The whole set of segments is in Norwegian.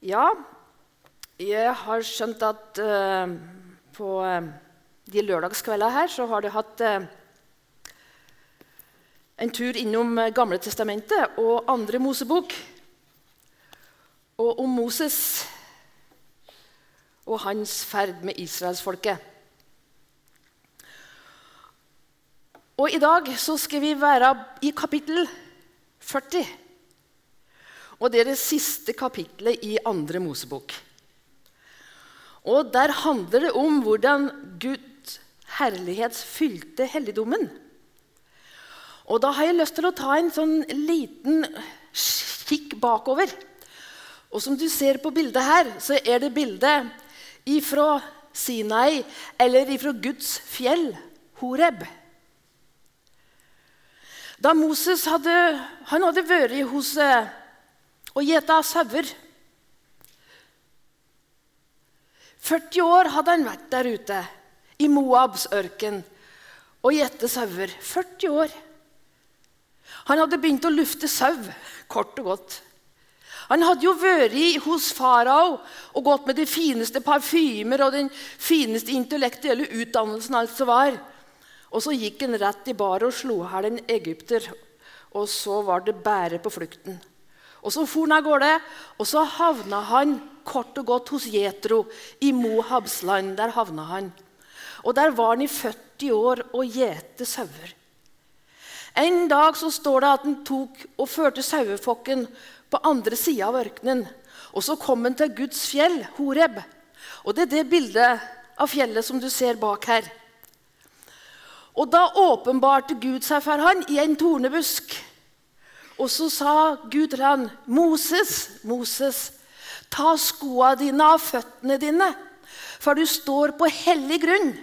Ja, jeg har skjønt at uh, på eh, de lørdagskveldene her så har de hatt uh, en tur innom Gamle testamentet og andre Mosebok. Og om Moses og hans ferd med israelsfolket. Og i dag så skal vi være i kapittel 40. Og det er det siste kapitlet i andre Mosebok. Og der handler det om hvordan Guds herlighet fylte helligdommen. Og da har jeg lyst til å ta en sånn liten kikk bakover. Og som du ser på bildet her, så er det bildet ifra Sinai, eller ifra Guds fjell, Horeb. Da Moses hadde, hadde vært hos eh, og gjeta sauer 40 år hadde han vært der ute i Moabs ørken og gjette sauer. 40 år. Han hadde begynt å lufte sau, kort og godt. Han hadde jo vært hos farao og gått med de fineste parfymer og den fineste intellektuelle utdannelsen alt som var. Og så gikk han rett i bar og slo i hjel en egypter. Og så var det bare på flukten. Og Så for han av gårde, og så havna han kort og godt hos Jetro i Mohabs land. Der havna han. Og Der var han i 40 år og gjete sauer. En dag så står det at han tok og førte sauefokken på andre sida av ørkenen. Og så kom han til Guds fjell, Horeb. Og Det er det bildet av fjellet som du ser bak her. Og Da åpenbarte Gud seg for han i en tornebusk. Og så sa Gud til han, 'Moses, Moses, ta skoa dine av føttene dine, for du står på hellig grunn.'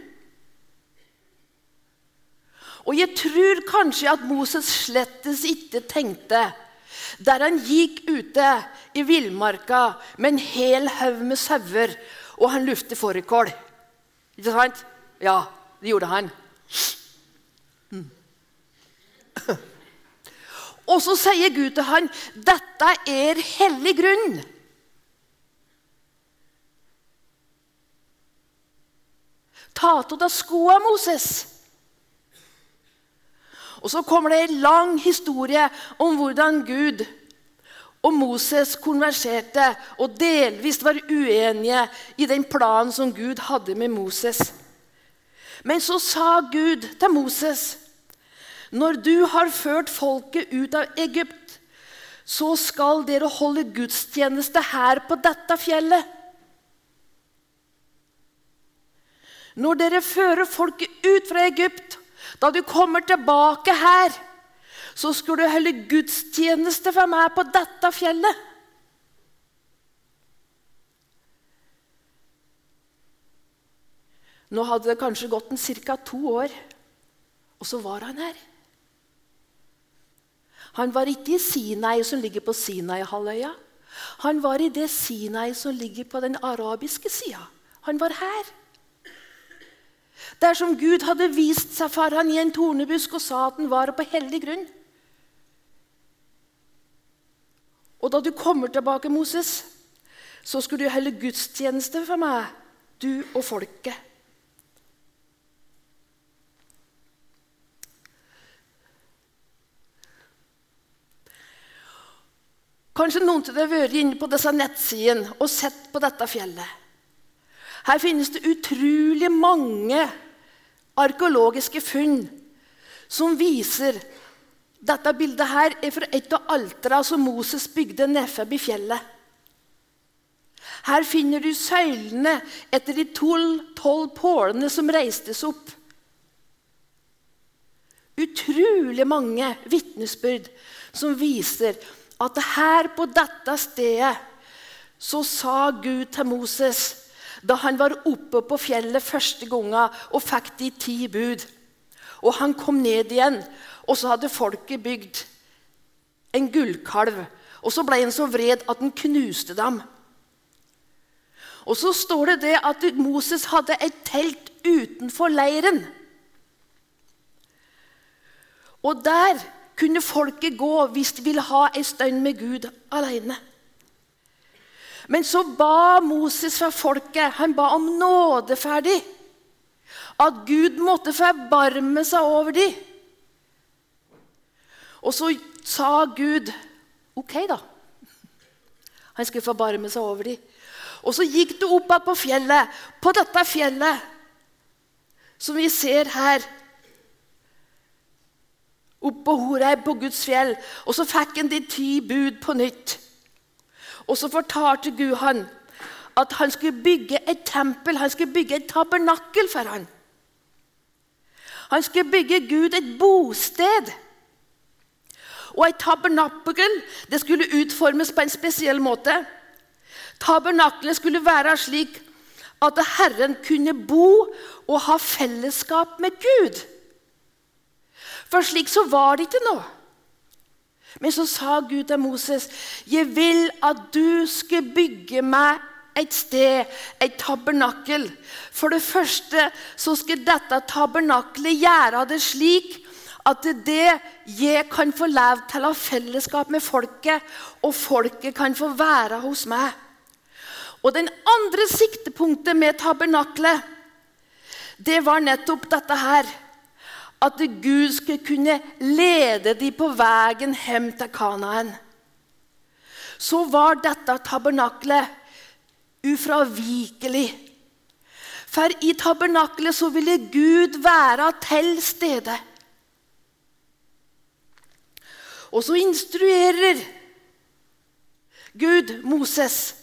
Og jeg tror kanskje at Moses slettes ikke tenkte der han gikk ute i villmarka med en hel haug med sauer, og han luftet fårikål. Ikke sant? Ja, det gjorde han. Mm. Og så sier Gud til han, 'Dette er hellig grunn'. Ta av deg skoa, Moses. Og Så kommer det en lang historie om hvordan Gud og Moses konverserte og delvis var uenige i den planen som Gud hadde med Moses. Men så sa Gud til Moses når du har ført folket ut av Egypt, så skal dere holde gudstjeneste her på dette fjellet. Når dere fører folket ut fra Egypt, da du kommer tilbake her, så skal du holde gudstjeneste for meg på dette fjellet. Nå hadde det kanskje gått en ca. to år, og så var han her. Han var ikke i Sinai, som ligger på Sinai-halvøya. Han var i det Sinai som ligger på den arabiske sida. Han var her. Dersom Gud hadde vist seg for han i en tornebusk og sa at han var på hellig grunn. Og da du kommer tilbake, Moses, så skulle du holde gudstjeneste for meg, du og folket. Kanskje noen av dere har vært inne på disse nettsidene og sett på dette fjellet. Her finnes det utrolig mange arkeologiske funn som viser Dette bildet her er fra et av altera som Moses bygde nedfor i fjellet. Her finner du søylene etter de tolv pålene som reistes opp. Utrolig mange vitnesbyrd som viser at her på dette stedet så sa Gud til Moses da han var oppe på fjellet første gangen og fikk de ti bud. Og han kom ned igjen, og så hadde folket bygd en gullkalv. Og så ble han så vred at han knuste dem. Og så står det det at Moses hadde et telt utenfor leiren. Og der kunne folket gå hvis de ville ha en stund med Gud alene. Men så ba Moses for folket. Han ba om nådeferdig. At Gud måtte forbarme seg over dem. Og så sa Gud OK, da. Han skulle forbarme seg over dem. Og så gikk det opp igjen på fjellet, på dette fjellet som vi ser her. Opp på Horeb, på Guds fjell. Og så fikk han de ti bud på nytt. Og så fortalte Gud han at han skulle bygge et tempel, han skulle bygge et tabernakel for han. Han skulle bygge Gud et bosted. Og et tabernakel det skulle utformes på en spesiell måte. Tabernaklet skulle være slik at Herren kunne bo og ha fellesskap med Gud. For slik så var det ikke nå. Men så sa Gud til Moses, 'Jeg vil at du skal bygge meg et sted, et tabernakel.' For det første så skal dette tabernakelet gjøre det slik at det er det jeg kan få lov til å ha fellesskap med folket, og folket kan få være hos meg. Og den andre siktepunktet med tabernaklet, det var nettopp dette her. At Gud skulle kunne lede dem på veien hjem til Kanaen. Så var dette tabernaklet ufravikelig. For i tabernaklet så ville Gud være til stede. Og så instruerer Gud Moses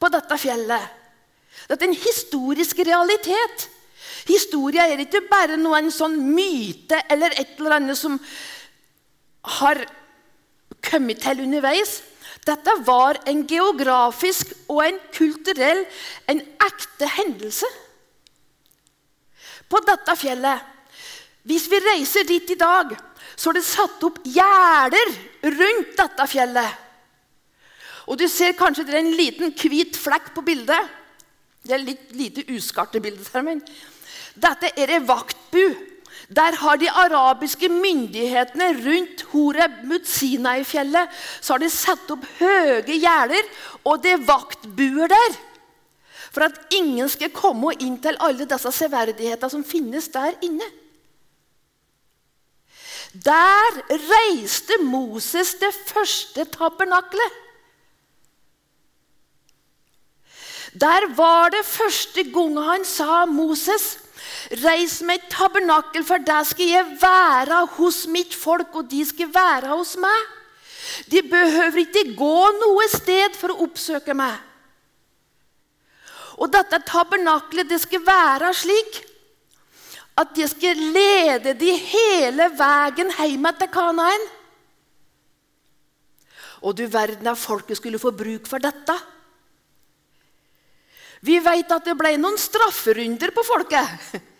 på dette fjellet. Dette er en historisk realitet. Historia er ikke bare noen sånn myte eller et eller annet som har kommet til underveis. Dette var en geografisk og en kulturell, en ekte hendelse. På dette fjellet Hvis vi reiser dit i dag, så er det satt opp gjerder rundt dette fjellet. Og Du ser kanskje det er en liten hvit flekk på bildet. Det er litt lite uskarte bilder. Men dette er ei vaktbu. Der har de arabiske myndighetene rundt Horeb mot Sinai-fjellet så har de satt opp høye gjerder, og det er vaktbuer der. For at ingen skal komme inn til alle disse severdigheter som finnes der inne. Der reiste Moses det første tabernaklet. Der var det første gang han sa Moses Reis meg et tabernakel, for der skal jeg være hos mitt folk, og de skal være hos meg. De behøver ikke gå noe sted for å oppsøke meg. Og dette tabernakelet det skal være slik at jeg skal lede de hele veien hjem til Kanaen. Og du verden at folket skulle få bruk for dette. Vi vet at det ble noen strafferunder på folket.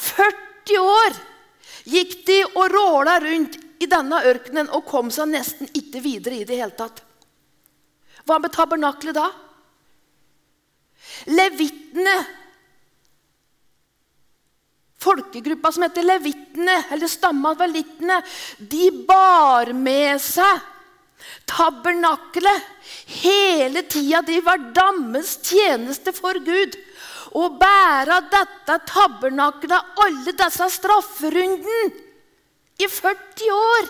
40 år gikk de og råla rundt i denne ørkenen og kom seg nesten ikke videre i det hele tatt. Hva med tabernaklet da? Levittene, folkegruppa som heter levittene, eller stamma av levittene, de bar med seg tabernaklet Hele tida de var dammens tjeneste for Gud. Å bære dette tabernakelet, alle disse strafferundene, i 40 år.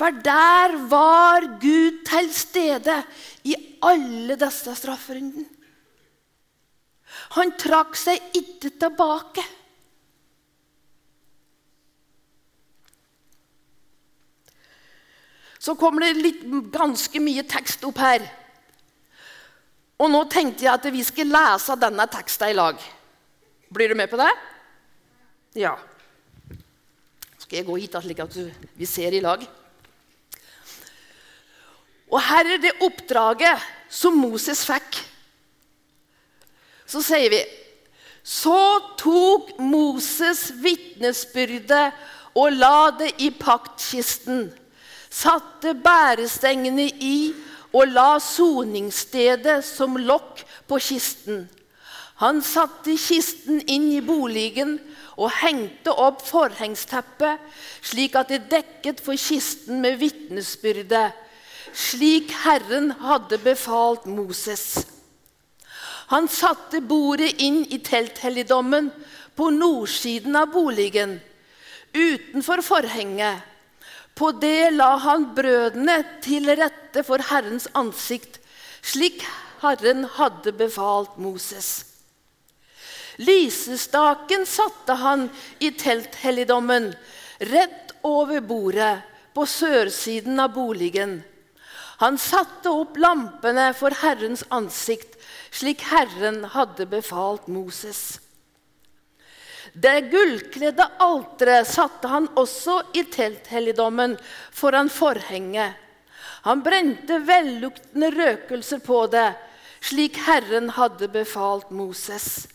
For der var Gud til stede i alle disse strafferundene. Han trakk seg ikke tilbake. Så kommer det litt, ganske mye tekst opp her. Og nå tenkte jeg at vi skal lese denne teksten i lag. Blir du med på det? Ja. Skal jeg gå hit slik at vi ser i lag? Og her er det oppdraget som Moses fikk. Så sier vi Så tok Moses vitnesbyrdet og la det i paktkisten satte bærestengene i og la soningsstedet som lokk på kisten. Han satte kisten inn i boligen og hengte opp forhengsteppet, slik at det dekket for kisten med vitnesbyrde, slik Herren hadde befalt Moses. Han satte bordet inn i telthelligdommen på nordsiden av boligen, utenfor forhenget. På det la han brødene til rette for Herrens ansikt, slik Herren hadde befalt Moses. Lysestaken satte han i telthelligdommen, rett over bordet på sørsiden av boligen. Han satte opp lampene for Herrens ansikt, slik Herren hadde befalt Moses. Det gullkledde alteret satte han også i telthelligdommen foran forhenget. Han brente velluktende røkelser på det, slik Herren hadde befalt Moses.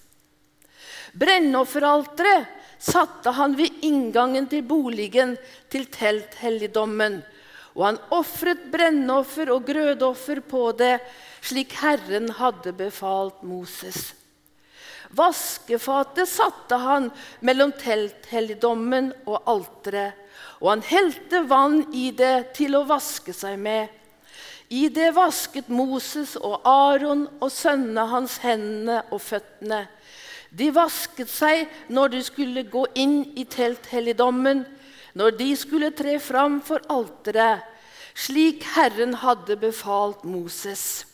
Brennofferalteret satte han ved inngangen til boligen til telthelligdommen og han ofret brennoffer og grødoffer på det, slik Herren hadde befalt Moses. Vaskefatet satte han mellom telthelligdommen og alteret, og han helte vann i det til å vaske seg med. I det vasket Moses og Aron og sønnene hans hendene og føttene. De vasket seg når de skulle gå inn i telthelligdommen, når de skulle tre fram for alteret, slik Herren hadde befalt Moses.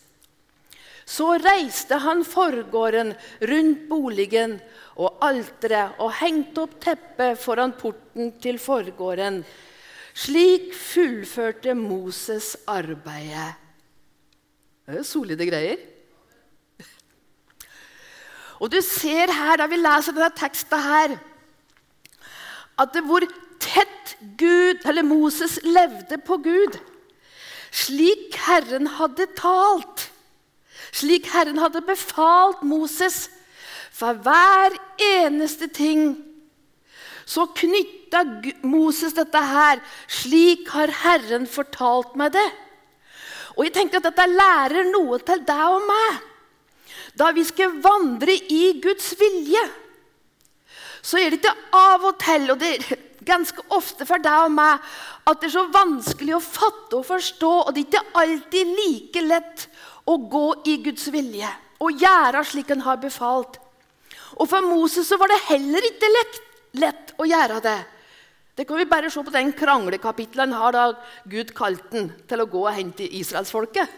Så reiste han forgården rundt boligen og alteret og hengte opp teppet foran porten til forgården. Slik fullførte Moses arbeidet. Det er jo solide greier. Og du ser her, da vi leser denne teksten her, at det hvor tett Gud, eller Moses levde på Gud. Slik Herren hadde talt. Slik Herren hadde befalt Moses. For hver eneste ting så knytta Moses dette her. Slik har Herren fortalt meg det. Og jeg tenker at dette lærer noe til deg og meg. Da vi skal vandre i Guds vilje, så er det ikke av og til og det ganske ofte for deg og meg at det er så vanskelig å fatte og forstå, og det er ikke alltid like lett å gå i Guds vilje og gjøre slik han har befalt. Og For Moses så var det heller ikke lett, lett å gjøre det. Det kan vi bare se på den kranglekapitlet han har da Gud kalte han til å gå og hente israelsfolket.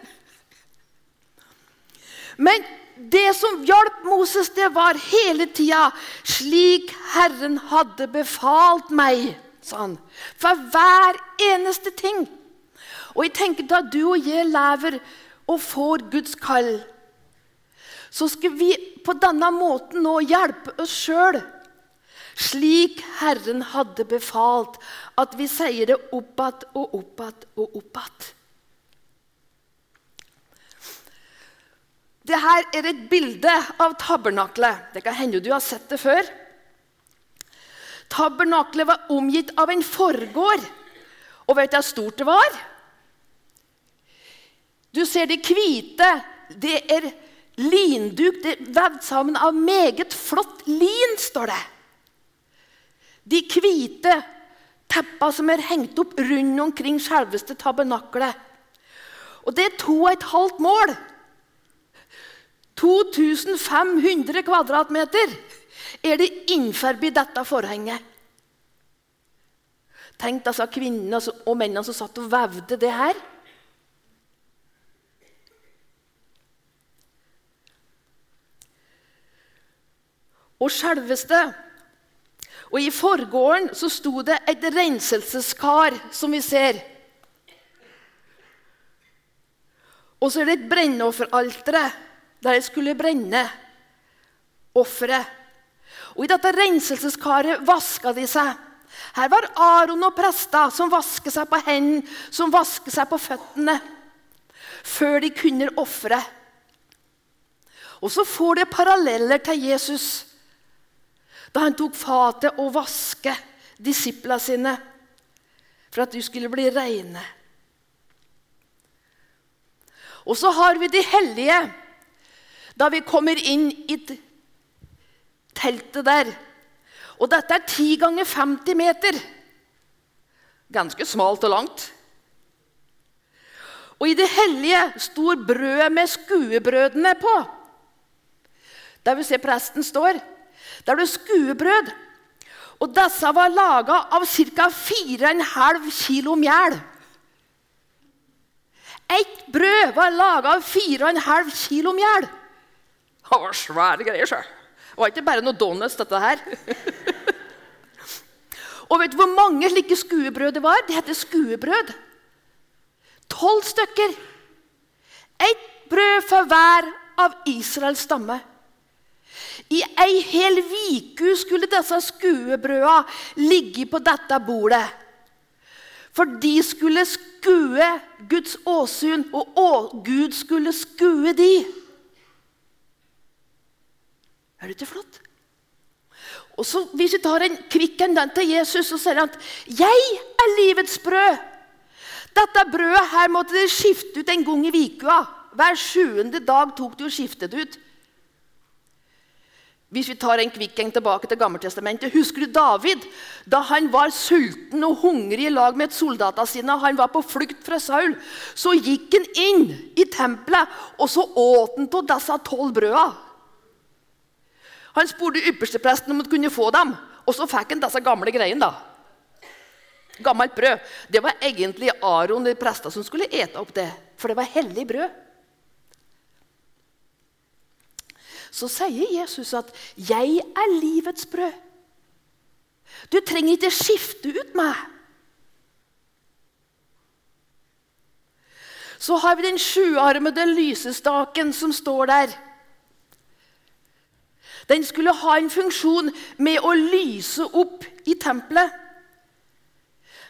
Men det som hjalp Moses, det var hele tida 'slik Herren hadde befalt meg', sa han. For hver eneste ting. Og jeg tenker Da du og jeg lever og får Guds kall, så skal vi på denne måten nå hjelpe oss sjøl. Slik Herren hadde befalt, at vi sier det opp igjen og opp igjen og opp igjen. Dette er et bilde av tabernaklet. Det kan hende du har sett det før. Tabernaklet var omgitt av en forgård. Og vet du hvor stort det var? Du ser de hvite. Det er linduk. Det er vevd sammen av meget flott lin, står det. De hvite teppa som er hengt opp rundt omkring selveste tabernaklet. Og det er to og et halvt mål. 2500 kvadratmeter er det innenfor dette forhenget. Tenk disse kvinnene og mennene som satt og vevde det her. Og sjølveste. Og i forgården så sto det et renselseskar, som vi ser. Og så er det et brennofferaltere der de skulle brenne offeret. Og I dette renselseskaret vaska de seg. Her var Aron og prester som vasker seg på hendene, som vasker seg på føttene, før de kunne ofre. Og så får det paralleller til Jesus da han tok fatet og vaske disiplene sine for at de skulle bli rene. Og så har vi de hellige da vi kommer inn i teltet der. Og dette er 10 ganger 50 meter. Ganske smalt og langt. Og i det hellige står brødet med skuebrødene på. Der vi ser presten står. Der er det skuebrød. Og disse var laga av ca. 4,5 kilo mjæl. Ett brød var laga av 4,5 kilo mjæl. Det var svære greier. sjøl. Det var ikke bare noe donuts, dette her. og vet du hvor mange slike skuebrød det var? Det heter skuebrød. Tolv stykker. Ett brød for hver av Israels stamme. I ei hel viku skulle disse skuebrøda ligge på dette bordet. For de skulle skue Guds åsyn, og Gud skulle skue de. Er det ikke flott? Og så Hvis vi tar en kvikken den til Jesus, så sier han at 'Jeg er livets brød'. Dette brødet her måtte dere skifte ut en gang i vikua. Hver sjuende dag tok de og skiftet ut. Hvis vi tar en kvikkeng tilbake til Gammeltestamentet, Husker du David? Da han var sulten og hungrig i lag med soldatene sine, han var på flukt fra Saul, så gikk han inn i tempelet, og så åt han av disse tolv brøda. Han spurte ypperstepresten om han kunne få dem, og så fikk han disse gamle greiene. da. Gammelt brød. Det var egentlig Aron, de prester, som skulle ete opp det, for det var hellig brød. Så sier Jesus at 'jeg er livets brød'. Du trenger ikke skifte ut meg. Så har vi den sjuarmede lysestaken som står der. Den skulle ha en funksjon med å lyse opp i tempelet.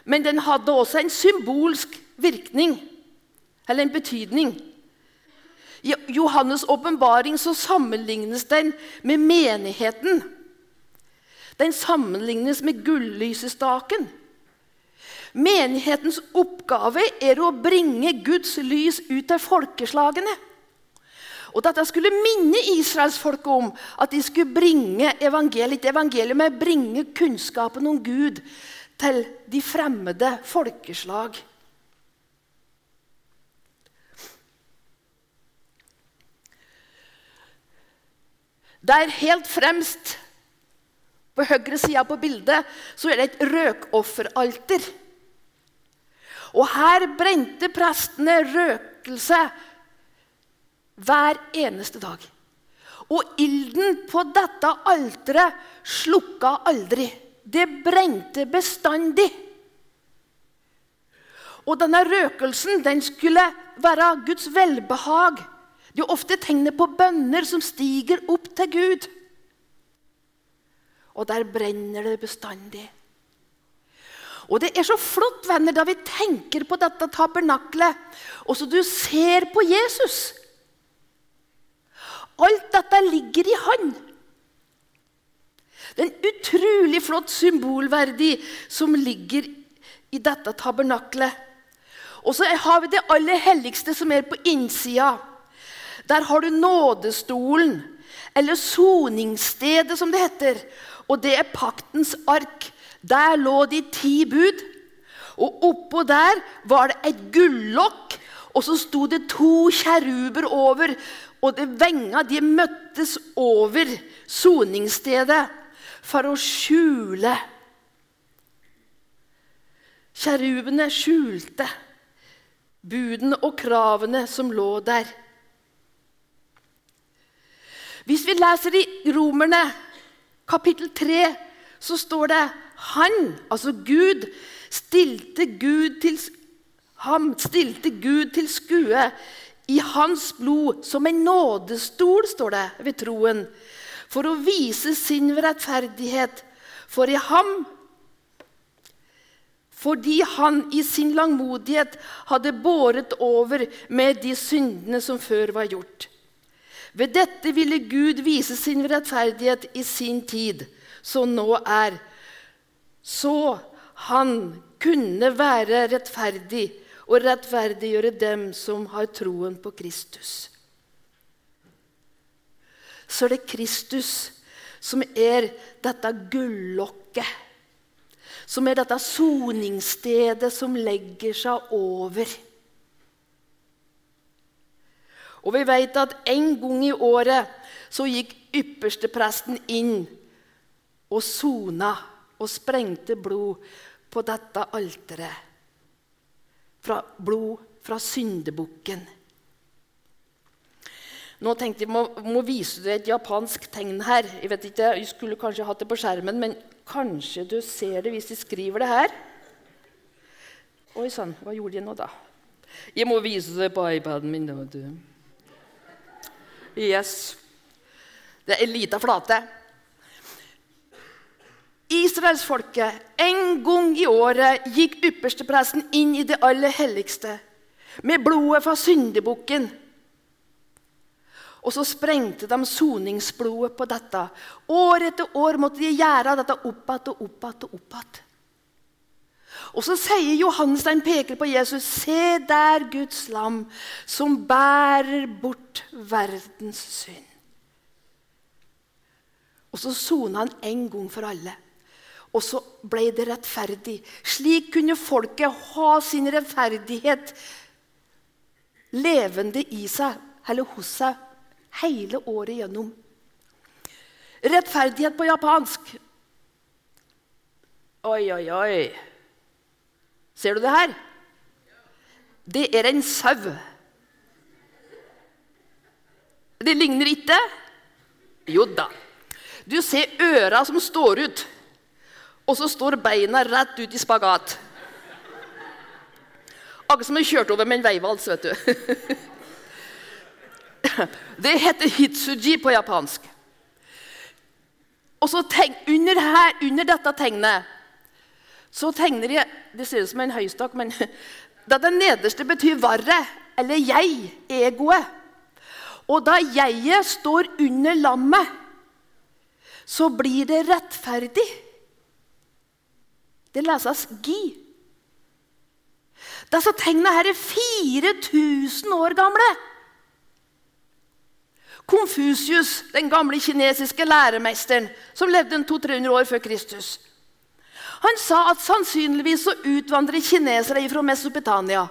Men den hadde også en symbolsk virkning, eller en betydning. I Johannes' åpenbaring sammenlignes den med menigheten. Den sammenlignes med gullysestaken. Menighetens oppgave er å bringe Guds lys ut til folkeslagene. Og Dette skulle minne israelsfolket om at de skulle bringe evangeliet. Evangeliet med bringe kunnskapen om Gud til de fremmede folkeslag. Der helt fremst på høyre side på bildet så er det et røkofferalter. Og her brente prestene røkelse hver eneste dag. Og ilden på dette alteret slukka aldri. Det brente bestandig. Og denne røkelsen den skulle være Guds velbehag det er ofte tegnet på bønner som stiger opp til Gud. Og der brenner det bestandig. Og det er så flott venner, da vi tenker på dette tabernaklet, og så du ser på Jesus. Alt dette ligger i Han. Det er en utrolig flott symbolverdi som ligger i dette tabernaklet. Og så har vi det aller helligste som er på innsida. Der har du nådestolen, eller soningsstedet, som det heter. Og det er paktens ark. Der lå de ti bud. Og oppå der var det et gullokk, og så sto det to kjeruber over. Og det venga de møttes over soningsstedet for å skjule. Kjerubene skjulte budene og kravene som lå der. Hvis vi leser i Romerne kapittel 3, så står det han, altså Gud, stilte Gud til, ham stilte Gud til skue i hans blod som en nådestol, står det ved troen, for å vise sin rettferdighet. For i ham fordi han i sin langmodighet hadde båret over med de syndene som før var gjort. Ved dette ville Gud vise sin rettferdighet i sin tid, som nå er. Så han kunne være rettferdig og rettferdiggjøre dem som har troen på Kristus. Så er det Kristus som er dette gullokket. Som er dette soningsstedet som legger seg over. Og vi vet at en gang i året så gikk ypperstepresten inn og sona og sprengte blod på dette alteret. Fra blod fra syndebukken. Nå tenkte jeg må, må vise deg et japansk tegn her. Jeg vet ikke, jeg skulle kanskje hatt det på skjermen, men kanskje du ser det hvis jeg skriver det her. Oi sann, hva gjorde jeg nå, da? Jeg må vise det på iPaden min. vet du. Yes. Det er ei lita flate. Israelsfolket, en gang i året gikk ypperstepresten inn i det aller helligste med blodet fra syndebukken. Og så sprengte de soningsblodet på dette. År etter år måtte de gjøre dette opp igjen og opp igjen og så sier Johannes, den peker på Jesus, se der Guds lam som bærer bort verdens synd. Og så sona han en gang for alle. Og så ble det rettferdig. Slik kunne folket ha sin rettferdighet levende i seg, eller hos seg, hele året gjennom. Rettferdighet på japansk. Oi, oi, oi. Ser du det her? Det er en sau. Det ligner ikke? Jo da. Du ser øra som står ut, og så står beina rett ut i spagat. Akkurat som du kjørte over med en veivals, vet du. Det heter hitsuji på japansk. Og så tenk, under, her, under dette tegnet så tegner jeg Det ser ut som en høystokk, men da det nederste betyr 'varre', eller 'jeg', egoet. Og da jeget står under lammet, så blir det rettferdig. Det leses 'gi'. Disse tegnene her er 4000 år gamle. Konfusius, den gamle kinesiske læremesteren som levde 200-300 år før Kristus, han sa at sannsynligvis så utvandrer kinesere fra Mesopotamia.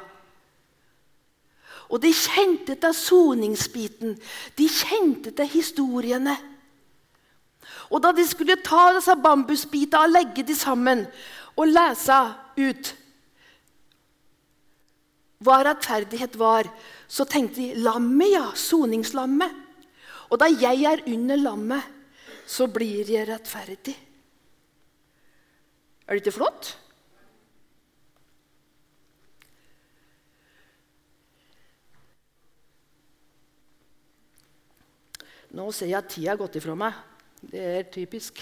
Og de kjente til soningsbiten. De kjente til historiene. Og da de skulle ta disse bambusbitene og legge dem sammen og lese ut hva rettferdighet var, så tenkte de lammet, ja. Soningslammet. Og da jeg er under lammet, så blir jeg rettferdig. Er det ikke flott? Nå ser jeg at tida har gått ifra meg. Det er typisk.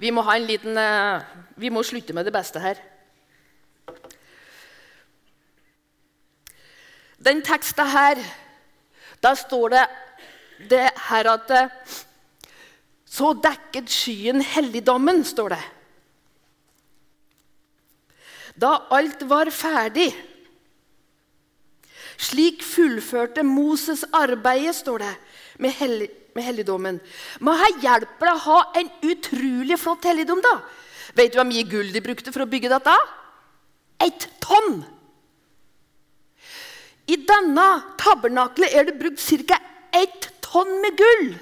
Vi må, liten, eh, vi må slutte med det beste her. Den teksten her, da står det, det her at eh, så dekket skyen helligdommen, står det. Da alt var ferdig Slik fullførte Moses arbeidet, står det, med, hellig, med helligdommen. Men her hjelper det å ha en utrolig flott helligdom, da. Vet du hvor mye gull de brukte for å bygge dette? Et tonn! I denne tabernaklet er det brukt ca. ett tonn med gull.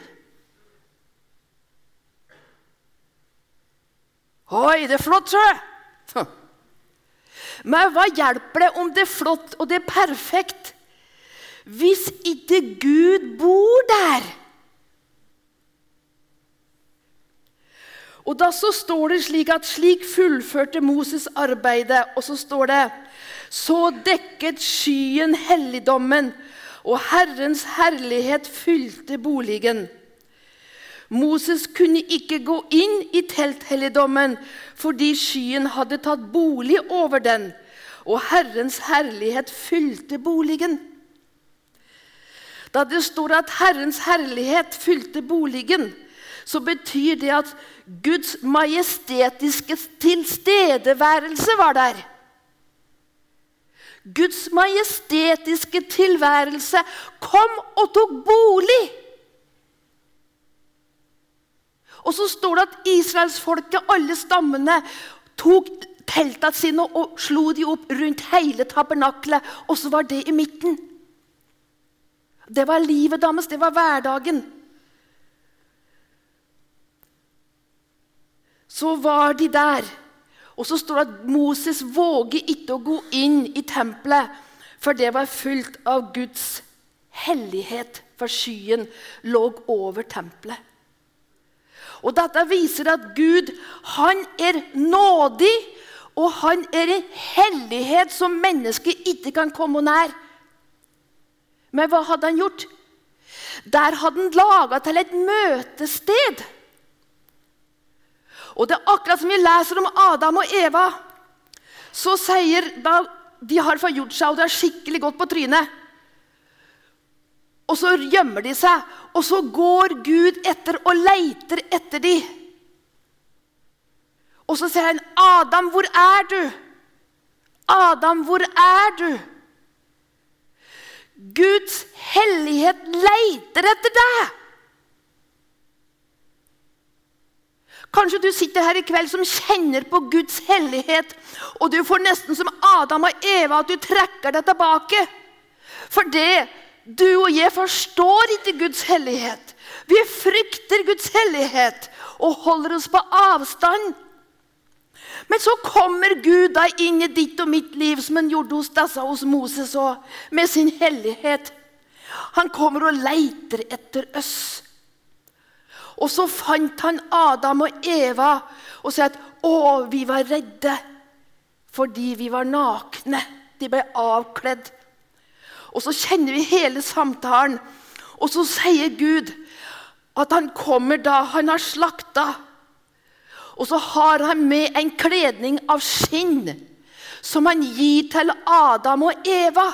Oi, det er flott, sjø! Men hva hjelper det om det er flott og det er perfekt hvis ikke Gud bor der? Og da så står det slik at slik fullførte Moses arbeidet, og så står det Så dekket skyen helligdommen, og Herrens herlighet fylte boligen. Moses kunne ikke gå inn i telthelligdommen fordi skyen hadde tatt bolig over den, og Herrens herlighet fylte boligen. Da det står at Herrens herlighet fylte boligen, så betyr det at Guds majestetiske tilstedeværelse var der. Guds majestetiske tilværelse kom og tok bolig. Og så står det at israelsfolket, alle stammene, tok teltene sine og slo de opp rundt hele tabernaklet, og så var det i midten. Det var livet deres, det var hverdagen. Så var de der. Og så står det at Moses våger ikke å gå inn i tempelet, for det var fullt av Guds hellighet, for skyen lå over tempelet. Og Dette viser at Gud han er nådig, og han er en hellighet som mennesket ikke kan komme nær. Men hva hadde han gjort? Der hadde han laga til et møtested. Og det er akkurat som vi leser om Adam og Eva. Så sier da de har forgjort seg, og det er skikkelig godt på trynet. Og så gjemmer de seg, og så går Gud etter og leiter etter dem. Og så ser han, 'Adam, hvor er du?' 'Adam, hvor er du?' Guds hellighet leiter etter deg. Kanskje du sitter her i kveld som kjenner på Guds hellighet, og du får nesten som Adam og Eva at du trekker deg tilbake. For det du og jeg forstår ikke Guds hellighet. Vi frykter Guds hellighet og holder oss på avstand. Men så kommer Gud da inn i ditt og mitt liv, som han gjorde hos disse hos Moses òg, med sin hellighet. Han kommer og leiter etter oss. Og så fant han Adam og Eva og sa at 'Å, vi var redde fordi vi var nakne'. De ble avkledd. Og så kjenner vi hele samtalen. Og så sier Gud at han kommer da han har slakta. Og så har han med en kledning av skinn som han gir til Adam og Eva.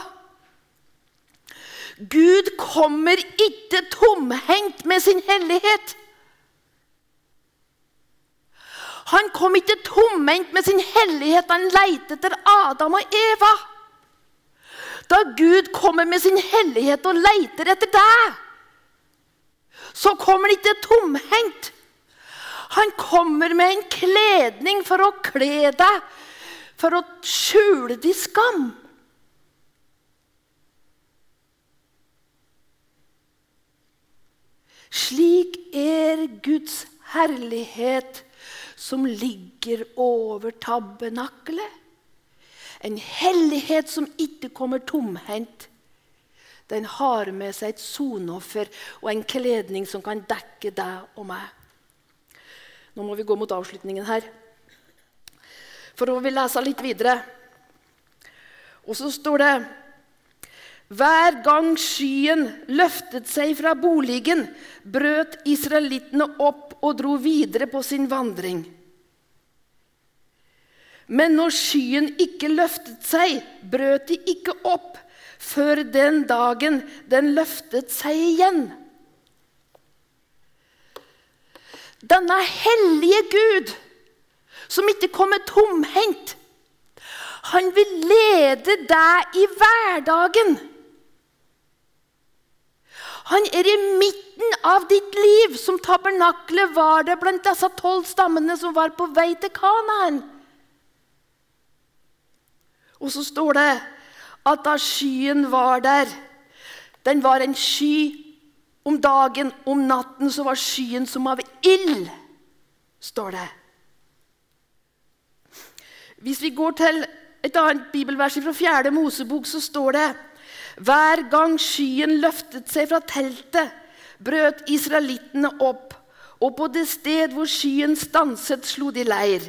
Gud kommer ikke tomhendt med sin hellighet. Han kom ikke tomhendt med sin hellighet. Han leter etter Adam og Eva. Da Gud kommer med sin hellighet og leiter etter deg, så kommer han ikke tomhendt. Han kommer med en kledning for å kle deg, for å skjule din skam. Slik er Guds herlighet som ligger over tabernakelet. En hellighet som ikke kommer tomhendt. Den har med seg et sonoffer og en kledning som kan dekke deg og meg. Nå må vi gå mot avslutningen her. For å vil lese litt videre. Og så står det hver gang skyen løftet seg fra boligen, brøt israelittene opp og dro videre på sin vandring. Men når skyen ikke løftet seg, brøt de ikke opp før den dagen den løftet seg igjen. Denne hellige Gud, som ikke kommer tomhendt, han vil lede deg i hverdagen. Han er i midten av ditt liv, som tabernaklet var det blant disse tolv stammene som var på vei til Kanaan. Og så står det at da skyen var der Den var en sky om dagen, om natten så var skyen som av ild, står det. Hvis vi går til et annet bibelvers fra 4. Mosebok, så står det hver gang skyen løftet seg fra teltet, brøt israelittene opp, og på det sted hvor skyen stanset, slo de leir.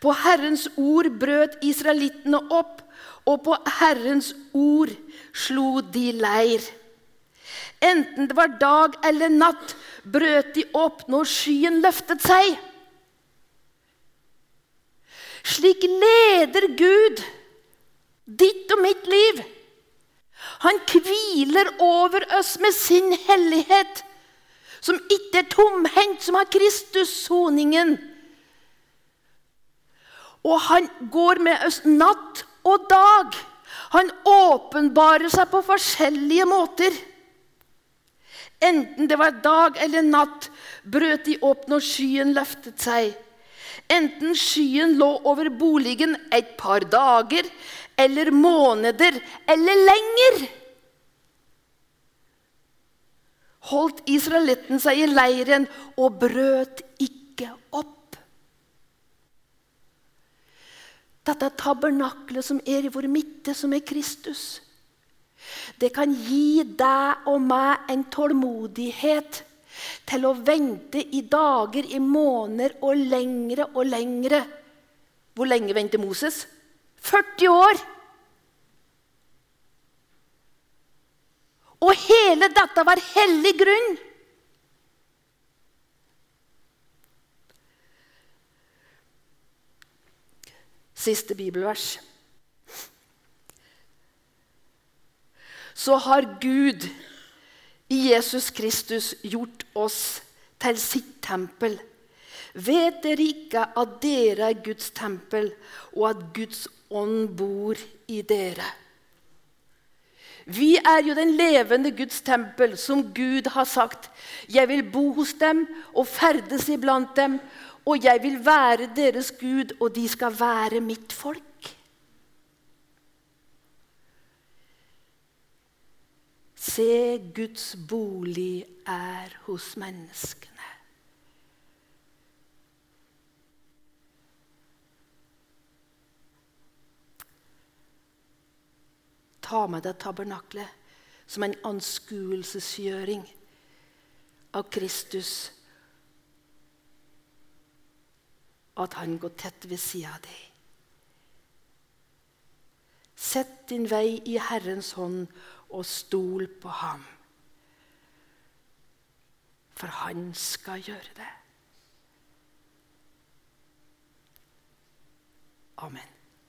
På Herrens ord brøt israelittene opp, og på Herrens ord slo de leir. Enten det var dag eller natt, brøt de opp når skyen løftet seg. Slik leder Gud ditt og mitt liv. Han hviler over oss med sin hellighet, som ikke er tomhendt, som har Kristus-soningen. Og han går med oss natt og dag. Han åpenbarer seg på forskjellige måter. Enten det var dag eller natt, brøt de opp når skyen løftet seg. Enten skyen lå over boligen et par dager eller måneder eller lenger. holdt israelitten seg i leiren og brøt ikke opp. Dette tabernaklet som er i vår midte, som er Kristus, det kan gi deg og meg en tålmodighet til å vente i dager, i måneder og lengre og lengre. Hvor lenge venter Moses? 40 år! Og hele dette var hellig grunn. Siste bibelvers. Så har Gud i Jesus Kristus gjort oss til sitt tempel. Vet dere ikke at dere er Guds tempel, og at Guds ånd bor i dere? Vi er jo den levende Guds tempel, som Gud har sagt. Jeg vil bo hos dem og ferdes iblant dem, og jeg vil være deres Gud, og de skal være mitt folk. Se, Guds bolig er hos menneskene. Ta med deg tabernaklet som en anskuelsesgjøring av Kristus. At han går tett ved sida av deg. Sett din vei i Herrens hånd og stol på ham. For han skal gjøre det. Amen.